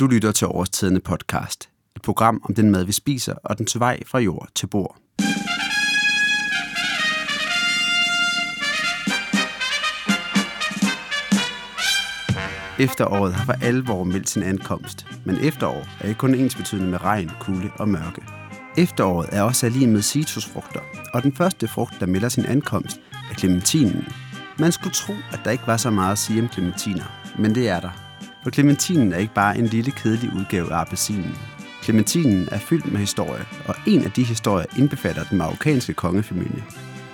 Du lytter til Årstidende podcast, et program om den mad, vi spiser og den vej fra jord til bord. Efteråret har for alvor meldt sin ankomst, men efterår er ikke kun ens betydende med regn, kulde og mørke. Efteråret er også lige med citrusfrugter, og den første frugt, der melder sin ankomst, er clementinen. Man skulle tro, at der ikke var så meget at sige om clementiner, men det er der. For clementinen er ikke bare en lille kedelig udgave af appelsinen. Clementinen er fyldt med historie, og en af de historier indbefatter den marokkanske kongefamilie.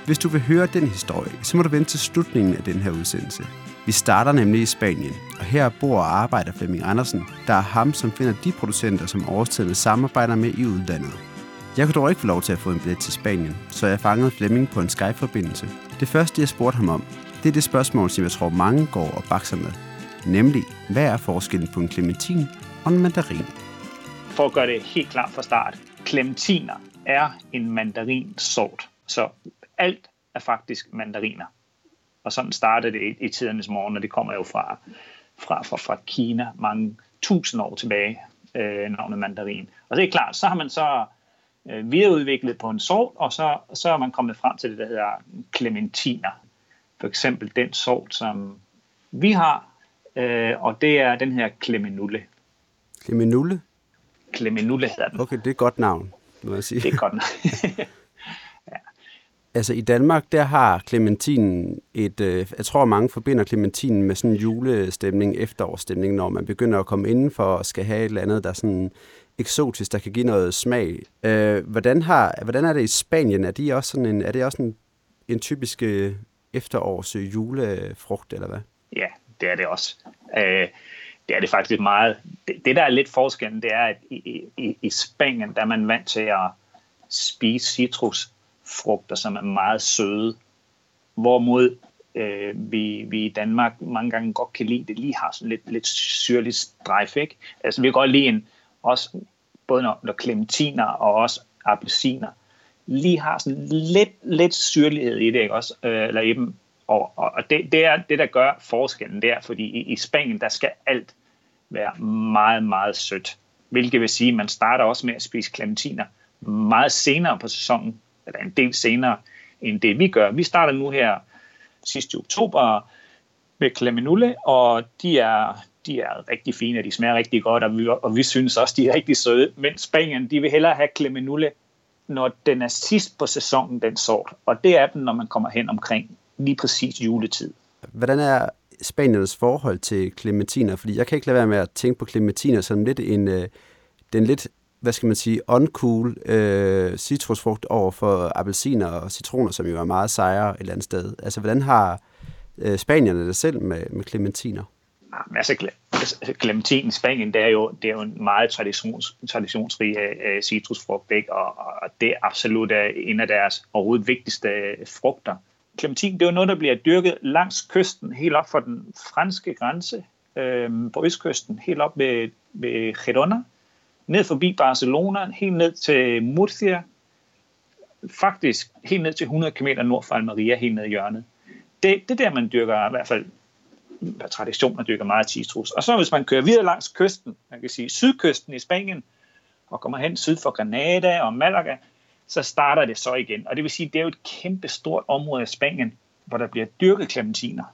Hvis du vil høre den historie, så må du vente til slutningen af den her udsendelse. Vi starter nemlig i Spanien, og her bor og arbejder Flemming Andersen, der er ham, som finder de producenter, som Årstiderne samarbejder med i udlandet. Jeg kunne dog ikke få lov til at få en billet til Spanien, så jeg fangede Flemming på en Skype-forbindelse. Det første, jeg spurgte ham om, det er det spørgsmål, som jeg tror mange går og bakser med. Nemlig, hvad er forskellen på en clementin og en mandarin? For at gøre det helt klart fra start, clementiner er en mandarinsort. Så alt er faktisk mandariner. Og sådan startede det i, i tidernes morgen, og det kommer jo fra, fra, fra, fra Kina mange tusind år tilbage, øh, navnet mandarin. Og det er klart, så har man så øh, videreudviklet på en sort, og så, så er man kommet frem til det, der hedder clementiner. For eksempel den sort, som vi har, øh, og det er den her Clemenulle. Clemenulle? Clemenulle hedder den. Okay, det er et godt navn, må jeg sige. Det er godt navn. ja. Altså i Danmark, der har clementinen et, øh, jeg tror mange forbinder clementinen med sådan en julestemning, efterårsstemning, når man begynder at komme indenfor og skal have et eller andet, der er sådan eksotisk, der kan give noget smag. Øh, hvordan, har, hvordan er det i Spanien? Er, de også sådan en, er det også en, en typisk øh, efterårs julefrugt, eller hvad? Ja, det er det også. Øh, det er det faktisk meget. Det, det, der er lidt forskellen, det er, at i, i, i Spanien, der er man vant til at spise citrusfrugter, som er meget søde. Hvorimod øh, vi, vi i Danmark mange gange godt kan lide, det lige har sådan lidt, lidt syrligt strejf, ikke? Altså vi kan godt lide en, også både når, når clementiner og også appelsiner, lige har sådan lidt, lidt syrlighed i det, ikke også? Øh, eller i dem, og, og, og det, det er det, der gør forskellen der, fordi i, i Spanien, der skal alt være meget, meget sødt. Hvilket vil sige, at man starter også med at spise clementiner meget senere på sæsonen, eller en del senere end det vi gør. Vi starter nu her sidste oktober med clemenulle, og de er, de er rigtig fine, og de smager rigtig godt, og vi, og vi synes også, de er rigtig søde. Men Spanien, de vil hellere have clemenulle, når den er sidst på sæsonen, den sort. Og det er den, når man kommer hen omkring lige præcis juletid. Hvordan er Spaniernes forhold til clementiner? Fordi jeg kan ikke lade være med at tænke på clementiner som lidt en, øh, den lidt, hvad skal man sige, uncool øh, citrusfrugt over for appelsiner og citroner, som jo er meget sejre et eller andet sted. Altså, hvordan har øh, spanierne det selv med, med clementiner? Altså, altså, clementin i Spanien, det er jo, det er jo en meget traditions, traditionsrig uh, citrusfrugt, ikke? Og, og det er absolut en af deres overhovedet vigtigste frugter clementin, det er jo noget, der bliver dyrket langs kysten, helt op for den franske grænse, øh, på østkysten, helt op ved, ved Girona, ned forbi Barcelona, helt ned til Murcia, faktisk helt ned til 100 km nord for Almeria, helt ned i hjørnet. Det, det er der, man dyrker i hvert fald per tradition, man dyrker meget citrus. Og så hvis man kører videre langs kysten, man kan sige sydkysten i Spanien, og kommer hen syd for Granada og Malaga, så starter det så igen. Og det vil sige, det er jo et kæmpe stort område i Spanien, hvor der bliver dyrket clementiner.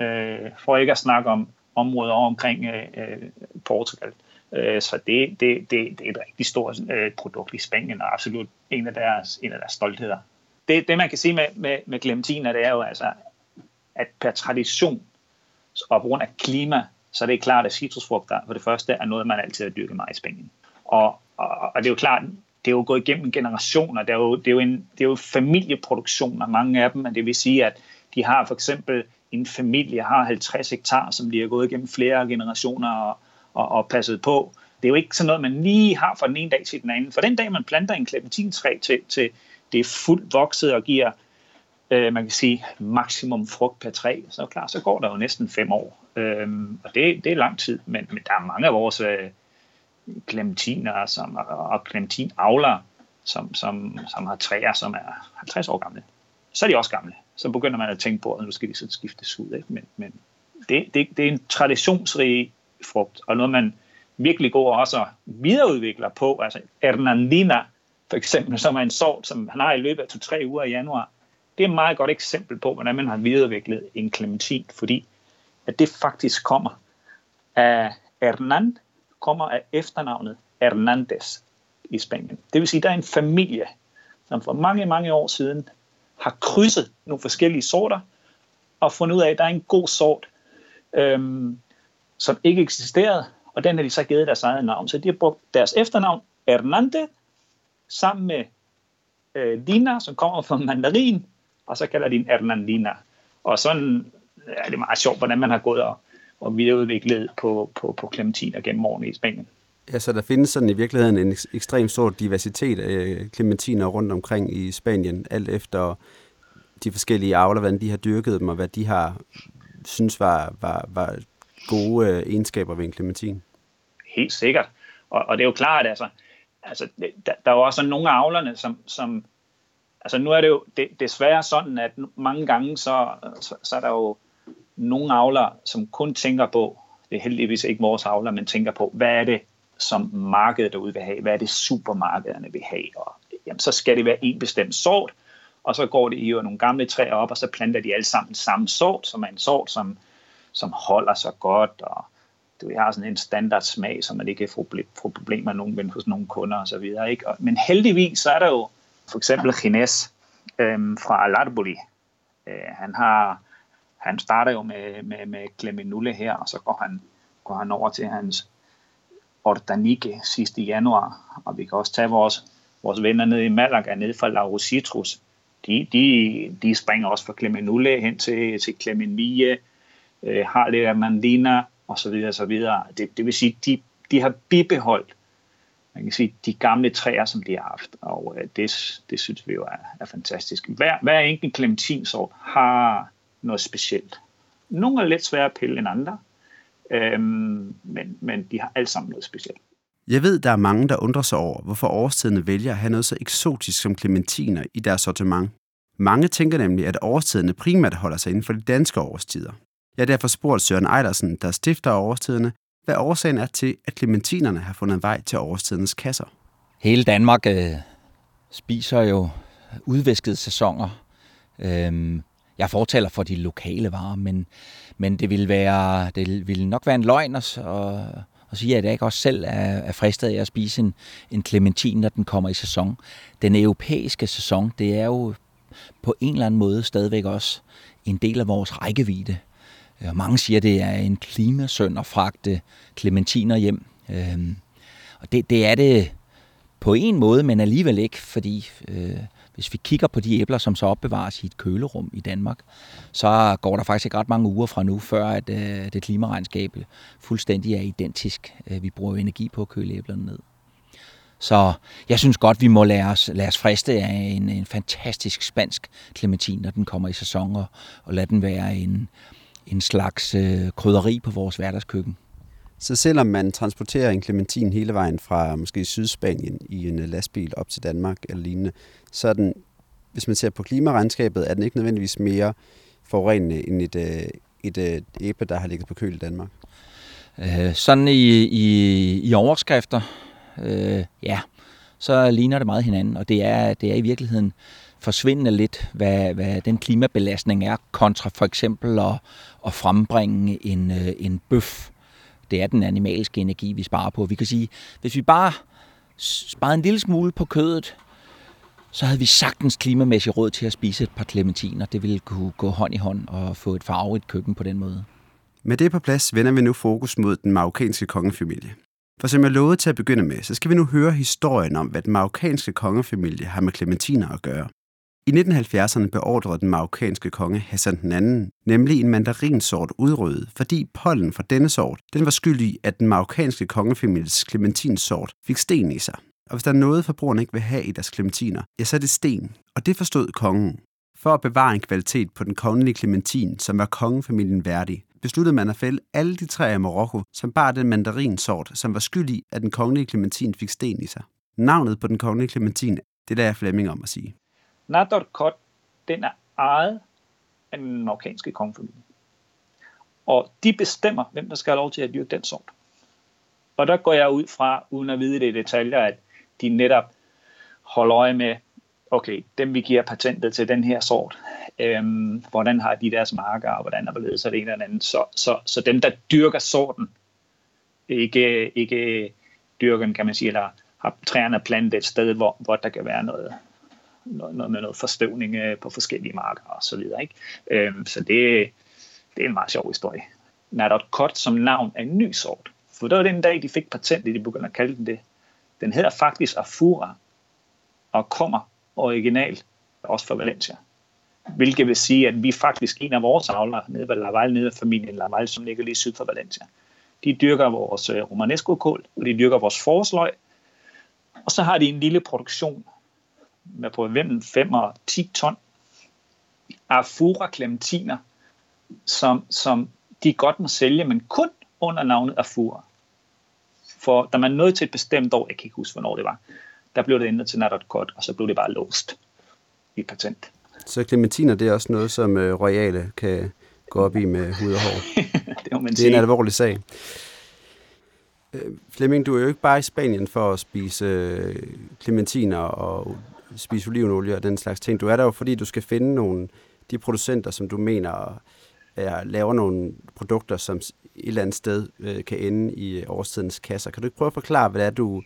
Øh, for ikke at snakke om områder over omkring øh, øh, Portugal. Øh, så det, det, det, det er et rigtig stort øh, produkt i Spanien, og absolut en af deres, en af deres stoltheder. Det, det man kan sige med, med, med clementiner, det er jo altså, at per tradition og på grund af klima, så er det klart, at citrusfrugter for det første er noget, man altid har dyrket meget i Spanien. Og, og, og det er jo klart, det er jo gået igennem generationer. Det er jo, det er jo, en, det er jo familieproduktioner, mange af dem, men det vil sige, at de har for eksempel en familie, har 50 hektar, som de har gået igennem flere generationer og, og, og passet på. Det er jo ikke sådan noget, man lige har fra den ene dag til den anden. For den dag, man planter en clementintræ til, til det er fuldt vokset og giver, øh, man kan sige, maksimum frugt per træ, så klar, så går der jo næsten fem år. Øhm, og det, det er lang tid, men, men der er mange af vores øh, clementiner som, og clementinavler, som, som, som har træer, som er 50 år gamle. Så er de også gamle. Så begynder man at tænke på, at nu skal de så skiftes ud. Ikke? Men, men det, det, det er en traditionsrig frugt, og noget man virkelig går også og videreudvikler på. Altså Hernandina, for eksempel, som er en sort, som han har i løbet af to-tre uger i januar. Det er et meget godt eksempel på, hvordan man har videreudviklet en clementin, fordi at det faktisk kommer af Hernand, kommer af efternavnet Hernandez i Spanien. Det vil sige, at der er en familie, som for mange, mange år siden har krydset nogle forskellige sorter, og fundet ud af, at der er en god sort, øhm, som ikke eksisterede, og den har de så givet deres eget navn. Så de har brugt deres efternavn, Hernandez, sammen med øh, Dina, som kommer fra mandarin, og så kalder de en Hernandina. Og sådan er det meget sjovt, hvordan man har gået og, og videreudviklet på, på, på clementiner gennem årene i Spanien. Ja, så der findes sådan i virkeligheden en ekstremt stor diversitet af clementiner rundt omkring i Spanien, alt efter de forskellige avler, hvordan de har dyrket dem, og hvad de har synes var, var, var gode øh, egenskaber ved en clementin. Helt sikkert. Og, og det er jo klart, altså, altså der, der er jo også nogle af avlerne, som, som altså nu er det jo det, desværre sådan, at mange gange så, så, så er der jo nogle avler, som kun tænker på, det er heldigvis ikke vores avler, men tænker på, hvad er det, som markedet derude vil have, hvad er det supermarkederne vil have, og jamen, så skal det være en bestemt sort, og så går det i nogle gamle træer op, og så planter de alle sammen samme sort, som er en sort, som, som holder sig godt, og du har sådan en standard smag, så man ikke får problemer nogen, hos nogle kunder og så videre. Ikke? Men heldigvis så er der jo for eksempel Gines øhm, fra Alarboli. Øh, han, har, han starter jo med, med, med Clemenulle her, og så går han, går han over til hans Ortanique sidste januar, og vi kan også tage vores, vores venner nede i Malaga, nede fra Lauro Citrus. De, de, de springer også fra Clemenulle hen til, til Clemenmille, øh, har Amandina og så videre, og så videre. Det, det vil sige, de, de har bibeholdt man kan sige, de gamle træer, som de har haft, og øh, det, det synes vi jo er, er fantastisk. Hver, hver enkelt clementinsort har noget specielt. Nogle er lidt sværere at pille end andre, øhm, men, men de har alle sammen noget specielt. Jeg ved, der er mange, der undrer sig over, hvorfor årstiderne vælger at have noget så eksotisk som clementiner i deres sortiment. Mange tænker nemlig, at årstiderne primært holder sig inden for de danske årstider. Jeg har derfor spurgt Søren Ejlersen, der stifter af årstiderne, hvad årsagen er til, at clementinerne har fundet vej til årstidens kasser. Hele Danmark øh, spiser jo udviskede sæsoner. Øh, jeg fortæller for de lokale varer, men, men det vil være, det vil nok være en løgn at, at, at sige, at jeg ikke også selv er, er fristet af at spise en, en clementin, når den kommer i sæson. Den europæiske sæson, det er jo på en eller anden måde stadigvæk også en del af vores rækkevidde. Øh, og mange siger, at det er en klimasøn at fragte clementiner hjem. Øhm, og det, det er det på en måde, men alligevel ikke, fordi øh, hvis vi kigger på de æbler, som så opbevares i et kølerum i Danmark, så går der faktisk ikke ret mange uger fra nu, før at øh, det klimaregnskab fuldstændig er identisk. Øh, vi bruger energi på at køle æblerne ned. Så jeg synes godt, vi må lade os, lade os friste af en, en fantastisk spansk clementin, når den kommer i sæson, og, og lade den være en, en slags øh, krydderi på vores hverdagskøkken. Så selvom man transporterer en clementin hele vejen fra måske Sydspanien i en øh, lastbil op til Danmark eller lignende, så er den, hvis man ser på klimaregnskabet, er den ikke nødvendigvis mere forurenende end et, øh, et, et æble, der har ligget på køl i Danmark? Øh, sådan i, i, i overskrifter, øh, ja, så ligner det meget hinanden, og det er, det er i virkeligheden forsvindende lidt, hvad, hvad den klimabelastning er, kontra for eksempel at, at frembringe en, en bøf. Det er den animalske energi, vi sparer på. Vi kan sige, hvis vi bare sparede en lille smule på kødet, så havde vi sagtens klimamæssigt råd til at spise et par clementiner. Det ville kunne gå hånd i hånd og få et farverigt køkken på den måde. Med det på plads vender vi nu fokus mod den marokkanske kongefamilie. For som jeg lovede til at begynde med, så skal vi nu høre historien om, hvad den marokkanske kongefamilie har med clementiner at gøre. I 1970'erne beordrede den marokkanske konge Hassan II nemlig en mandarinsort udryddet, fordi pollen fra denne sort den var skyldig i, at den marokkanske kongefamilies clementinsort fik sten i sig. Og hvis der er noget, forbrugerne ikke vil have i deres clementiner, ja, så er det sten. Og det forstod kongen. For at bevare en kvalitet på den kongelige clementin, som var kongefamilien værdig, besluttede man at fælde alle de træer i Marokko, som bar den mandarinsort, som var skyld i, at den kongelige clementin fik sten i sig. Navnet på den kongelige clementin, det der er Flemming om at sige. Nadorkot, den er ejet af den marokkanske kongefamilie. Og de bestemmer, hvem der skal have lov til at dyrke den sort. Og der går jeg ud fra, uden at vide det i detaljer, at de netop holder øje med, okay, dem vi giver patentet til den her sort, øhm, hvordan har de deres marker, og hvordan er det så det ene eller andet. Så, så, så dem, der dyrker sorten, ikke, ikke dyrker kan man sige, eller har træerne plantet et sted, hvor, hvor der kan være noget, noget, noget med noget forstøvning øh, på forskellige marker og så videre. Ikke? Øhm, så det, det er en meget sjov historie. Nadot Kot som navn er en ny sort. For det var den dag, de fik patentet, de begyndte at kalde den det. Den hedder faktisk Afura, og kommer originalt også fra Valencia. Hvilket vil sige, at vi faktisk en af vores avlere nede ved Laval, nede af familien Laval, som ligger lige syd for Valencia. De dyrker vores øh, romanesco-kål, og de dyrker vores forsløg, og så har de en lille produktion med på mellem 5 og 10 ton Afura clementiner, som, som de godt må sælge, men kun under navnet Afura. For da man nåede til et bestemt år, jeg kan ikke huske, hvornår det var, der blev det ændret til Not Godt, og så blev det bare låst i patent. Så clementiner, det er også noget, som uh, royale kan gå op i med hud og hår. det, må man det er sige. en alvorlig sag. Øh, Flemming, du er jo ikke bare i Spanien for at spise øh, clementiner og spise olivenolie og den slags ting. Du er der jo, fordi du skal finde nogle de producenter, som du mener er, laver nogle produkter, som et eller andet sted øh, kan ende i øh, årstidens kasser. Kan du ikke prøve at forklare, hvad det er, du,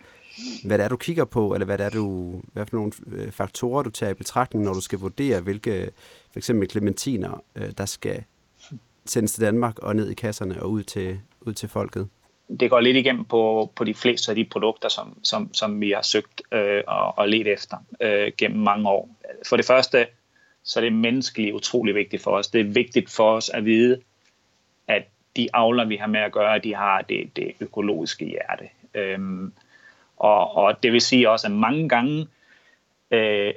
hvad det er, du kigger på, eller hvad det er, du, hvad for nogle øh, faktorer, du tager i betragtning, når du skal vurdere, hvilke for eksempel clementiner, øh, der skal sendes til Danmark og ned i kasserne og ud til, ud til folket? Det går lidt igennem på, på de fleste af de produkter, som, som, som vi har søgt øh, og, og let efter øh, gennem mange år. For det første, så er det menneskeligt utrolig vigtigt for os. Det er vigtigt for os at vide, at de avler, vi har med at gøre, de har det, det økologiske hjerte. Øhm, og, og det vil sige også, at mange gange, øh,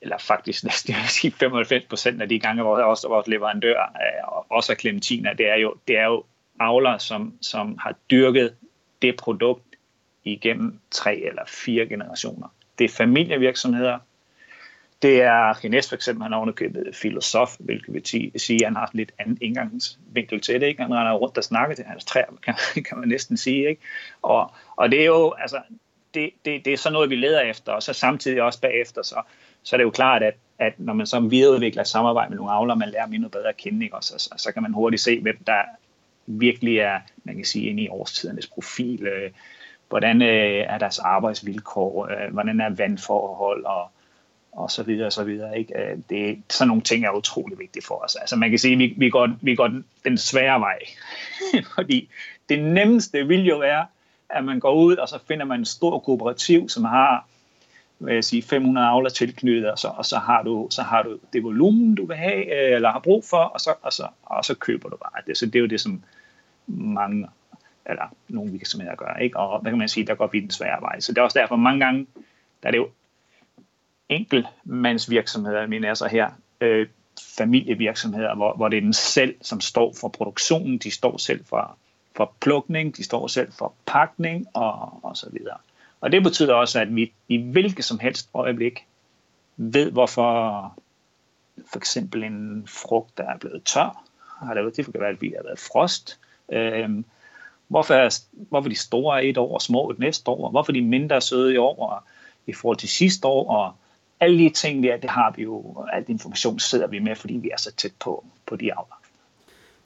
eller faktisk næsten jeg vil sige 95 procent af de gange, hvor også vores leverandør, øh, også er Clementina, det er jo, det er jo avler, som, som har dyrket det produkt igennem tre eller fire generationer. Det er familievirksomheder, det er Gines for eksempel, han har underkøbet filosof, hvilket vil sige, at han har lidt anden indgangsvinkel til det. Ikke? Han render rundt og snakker til hans træer, kan, kan man næsten sige. Ikke? Og, og det er jo, altså, det, det, det er sådan noget, vi leder efter, og så samtidig også bagefter, så, så er det jo klart, at, at når man så videreudvikler samarbejde med nogle avler, man lærer dem endnu bedre at kende, ikke? Og så, så, så kan man hurtigt se, hvem der virkelig er, man kan sige, inde i årstidernes profil, øh, hvordan øh, er deres arbejdsvilkår, øh, hvordan er vandforhold, og, og så videre og så videre. Ikke? Øh, det, sådan nogle ting er utrolig vigtige for os. Altså man kan sige, at vi, vi, går, vi går den, den svære vej. Fordi det nemmeste vil jo være, at man går ud, og så finder man en stor kooperativ, som har hvad jeg siger, 500 avler tilknyttet, og så, og så, har du, så har du det volumen, du vil have, øh, eller har brug for, og så, og så, og så køber du bare det. Så det er jo det, som mange, eller nogle virksomheder gør, ikke? og hvad kan man sige, der går vi den svære vej. Så det er også derfor, mange gange, der er det jo enkeltmandsvirksomheder, mener jeg så her, øh, familievirksomheder, hvor, hvor det er den selv, som står for produktionen, de står selv for, for plukning, de står selv for pakning og, og så videre. Og det betyder også, at vi i hvilket som helst øjeblik ved, hvorfor for eksempel en frugt, der er blevet tør, har det, det kan være, at vi har været frost, Øhm, hvorfor, er, hvorfor de store er et år og små et næste år, hvorfor de mindre søde i år og i forhold til sidste år, og alle de ting der, det har vi jo, alt information sidder vi med, fordi vi er så tæt på, på de avler.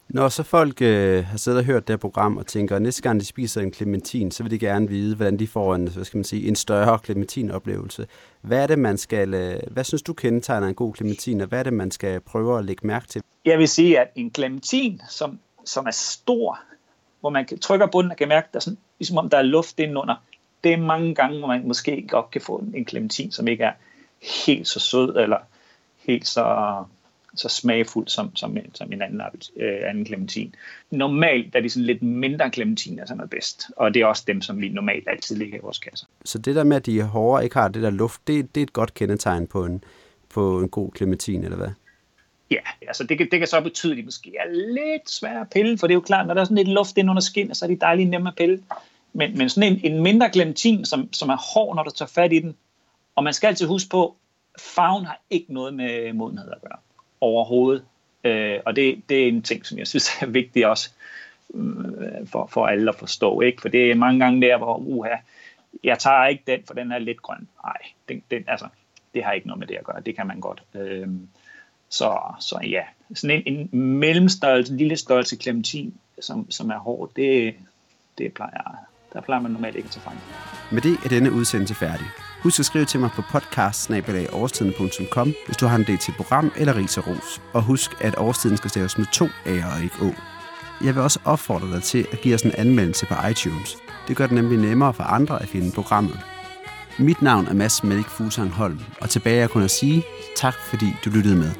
Når så folk øh, har siddet og hørt det her program og tænker, at næste gang de spiser en clementin, så vil de gerne vide, hvordan de får en, hvad skal man sige, en større clementinoplevelse. Hvad er det, man skal, øh, hvad synes du kendetegner en god clementin, og hvad er det, man skal prøve at lægge mærke til? Jeg vil sige, at en clementin, som, som er stor, hvor man trykker bunden og kan mærke, der er sådan, ligesom om der er luft indenunder, det er mange gange, hvor man måske godt kan få en clementin, som ikke er helt så sød, eller helt så, så smagfuld som, som, som en anden, øh, anden clementin. Normalt er de sådan lidt mindre clementiner, som er bedst, og det er også dem, som vi normalt altid ligger i vores kasser. Så det der med, at de hårde ikke har det der luft, det, det er et godt kendetegn på en, på en god clementin, eller hvad? Ja, altså det kan, det kan så betyde, at de måske er lidt svære at pille, for det er jo klart, når der er sådan lidt luft ind under skinnet, så er de dejligt nemme at pille. Men, men sådan en, en mindre clementin, som, som er hård, når du tager fat i den, og man skal altid huske på, farven har ikke noget med modenhed at gøre overhovedet. Øh, og det, det er en ting, som jeg synes er vigtig også. øh, for, for alle at forstå. Ikke? For det er mange gange der, hvor uha, jeg tager ikke den, for den er lidt grøn. Nej, den, den, altså, det har ikke noget med det at gøre. Det kan man godt. Øh, så, så ja, sådan en, en mellemstørrelse, en lille størrelse klementin, som, som er hård, det, det plejer, der plejer man normalt ikke at tage fejl. Med det er denne udsendelse færdig. Husk at skrive til mig på podcast hvis du har en del til program eller ris og ros. Og husk, at årstiden skal staves med to A'er og ikke Å. Jeg vil også opfordre dig til at give os en anmeldelse på iTunes. Det gør det nemlig nemmere for andre at finde programmet. Mit navn er Mads Malik Fusang Holm, og tilbage er kun at sige tak, fordi du lyttede med.